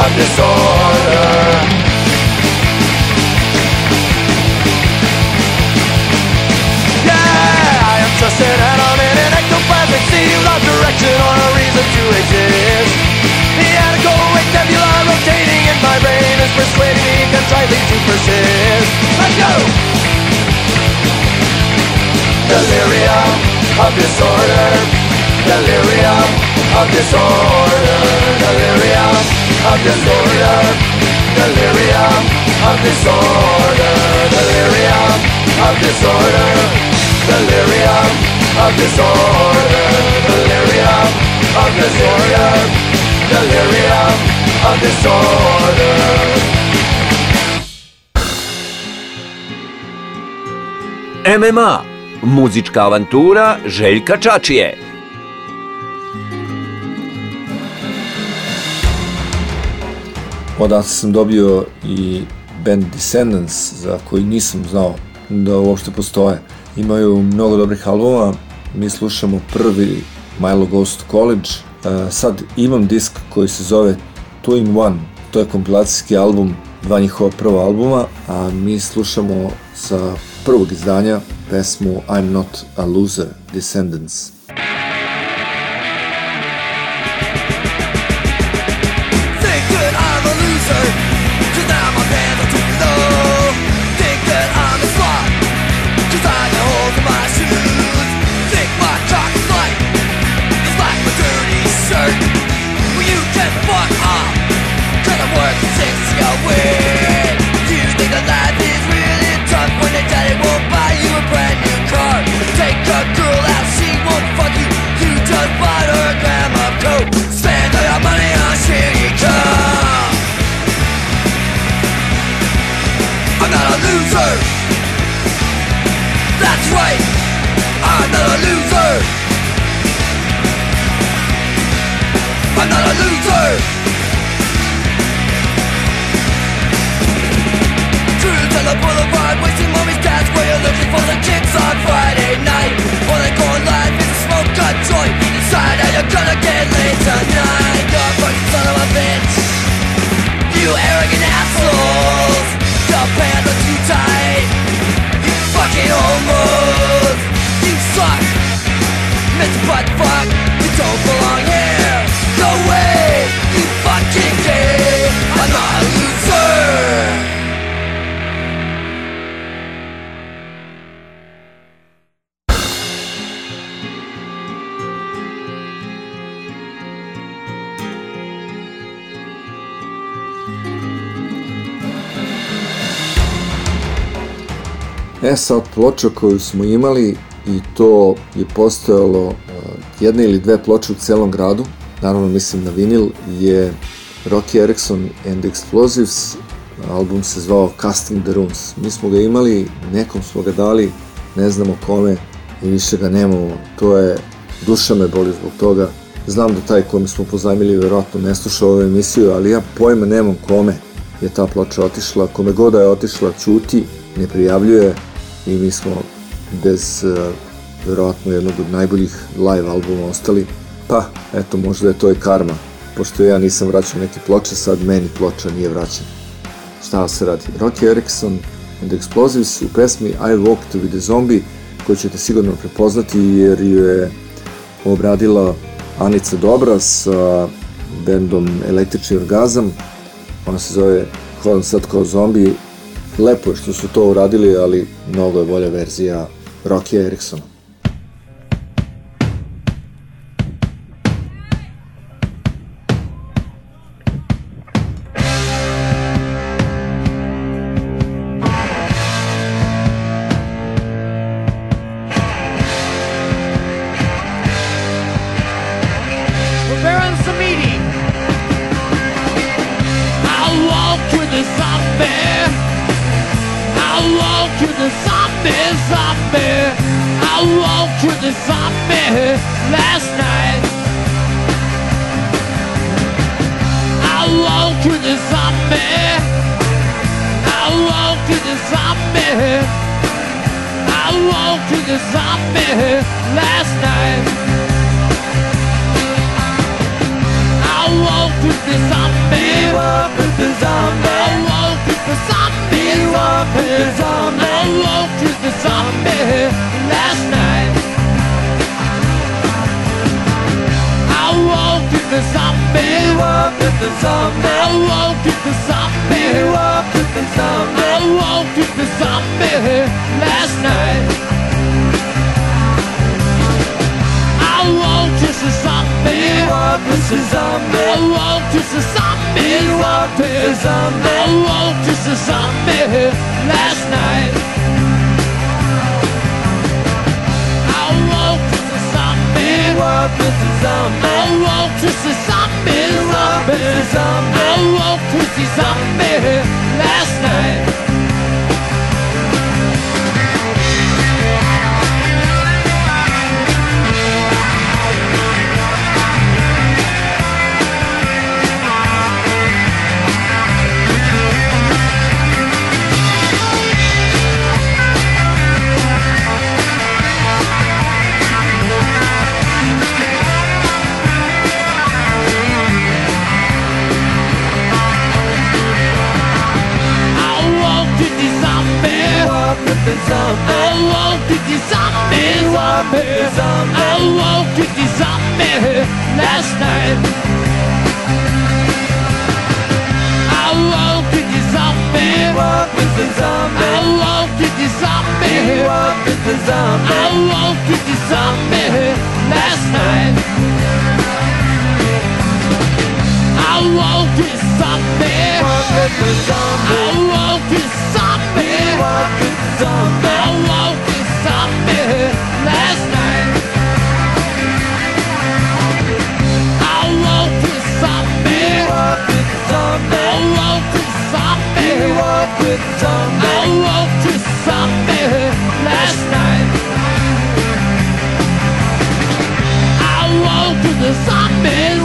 Of disorder. Yeah, I am just an atom in an ectoplasmic sea direction or a reason to exist. The rotating in my brain is persuading me to persist. Let's go! Delirium of disorder. Delirium of disorder. Delirium of disorder. Delirium of disorder. Delirium of disorder. Delirium of disorder. Delirium of disorder. Delirium of disorder. MMA, muzička avantura Željka Čačije. Odatle sam dobio i band Descendants, za koji nisam znao da uopšte postoje. Imaju mnogo dobrih albuma, mi slušamo prvi Milo Goes to College. E, sad imam disk koji se zove Two in One, to je kompilacijski album, dva njihova prva albuma, a mi slušamo sa prvog izdanja pesmu I'm Not a Loser, Descendants. Ploča koju smo imali i to je postojalo uh, jedna ili dve ploče u celom gradu, naravno mislim na vinil, je Rocky Erickson and Explosives, album se zvao Casting the Runes. Mi smo ga imali, nekom smo ga dali, ne znamo kome i više ga nemamo. To je, duša me boli zbog toga. Znam da taj kome smo pozajmili vjerojatno ne sluša ovu emisiju, ali ja pojma nemam kome je ta ploča otišla. Kome god da je otišla, čuti, ne prijavljuje i mi smo bez e, verovatno jednog od najboljih live albuma ostali. Pa, eto, možda je to je karma. Pošto ja nisam vraćao neke ploče, sad meni ploča nije vraćena. Šta se radi? Rocky Erickson and the Explosives u pesmi I Walked with a Zombie, koju ćete sigurno prepoznati jer ju je obradila Anica Dobra sa bendom Električni orgazam. Ona se zove Hodan sad kao zombi Lepo je što su to uradili, ali mnogo je bolja verzija Rocky Eriksona. I woke to something last night. I woke to the zombie,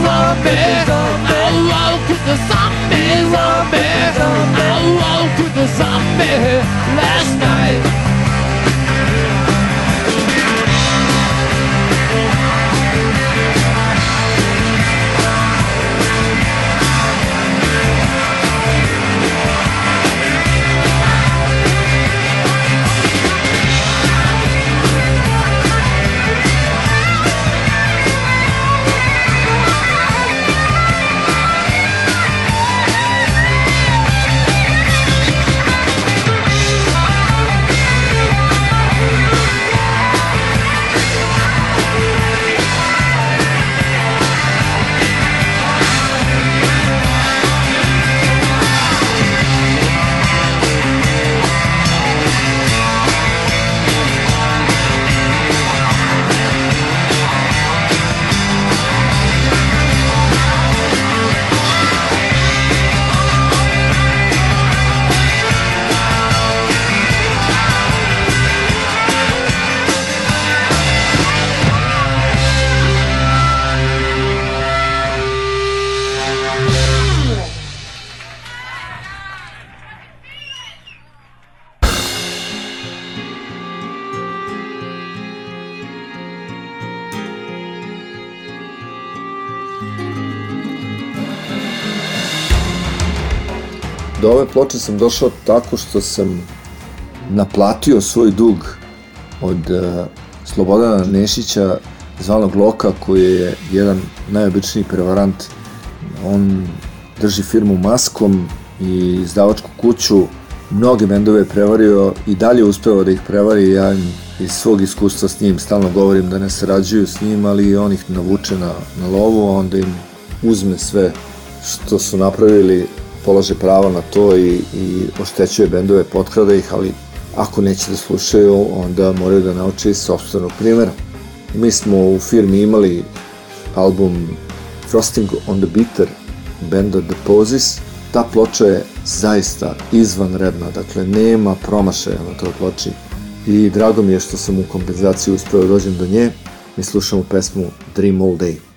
I woke to the zombie, I woke to the zombie last night. ploče sam došao tako što sam naplatio svoj dug od uh, Slobodana Nešića, zvanog Loka, koji je jedan najobičniji prevarant. On drži firmu Maskom i izdavačku kuću. Mnoge bendove je prevario i dalje uspeva da ih prevari. Ja im iz svog iskustva s njim stalno govorim da ne sarađuju s njim, ali on ih navuče na, na lovu, onda im uzme sve što su napravili polaže pravo na to i, i oštećuje bendove, potkrada ih, ali ako neće da slušaju, onda moraju da nauče iz sobstvenog primjera. Mi smo u firmi imali album Frosting on the Bitter benda The Poses. Ta ploča je zaista izvanredna, dakle nema promašaja na toj ploči i drago mi je što sam u kompenzaciji uspeo da dođem do nje. Mi slušamo pesmu Dream All Day.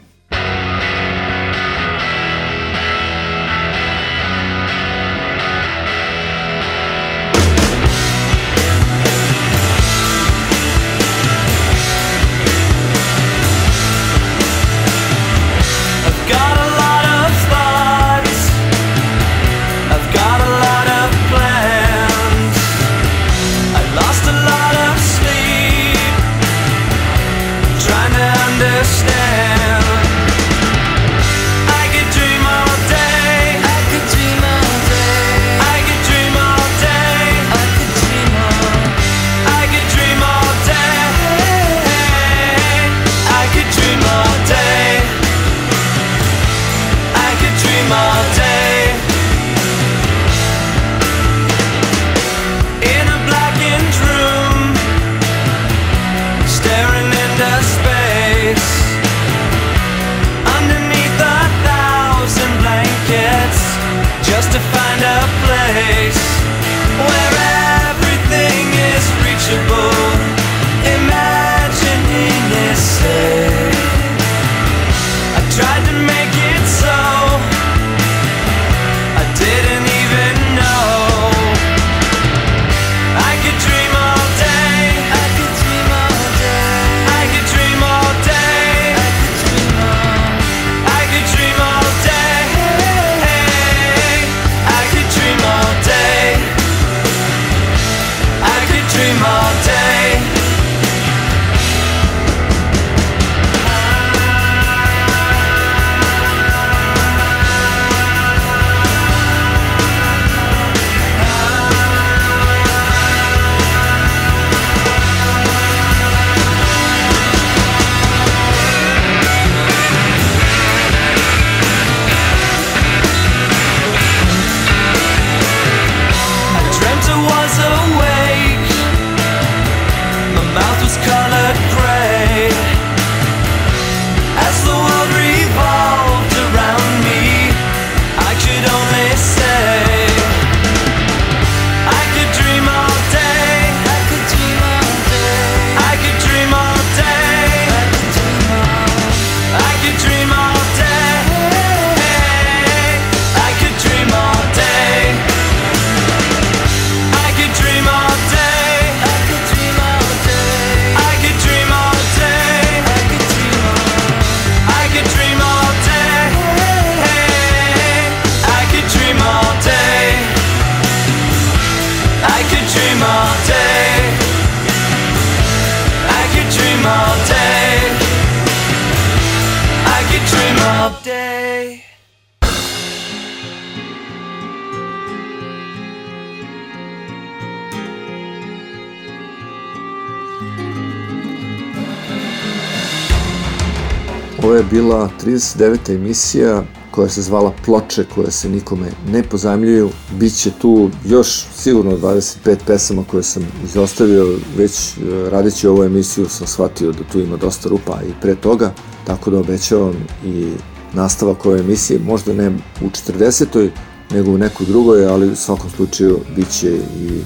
39. emisija koja se zvala Ploče koje se nikome ne pozajmljuju. Biće tu još sigurno 25 pesama koje sam izostavio, već e, radeći ovu emisiju sam shvatio da tu ima dosta rupa i pre toga, tako da obećavam i nastavak ove emisije, možda ne u 40. nego u nekoj drugoj, ali u svakom slučaju bit će i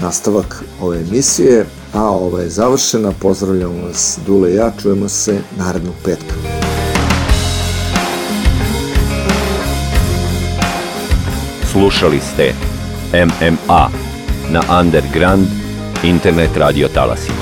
nastavak ove emisije, a ova je završena, pozdravljamo vas Dule i ja, čujemo se narednog petka. Slušali ste MMA na Underground internet radio talasima.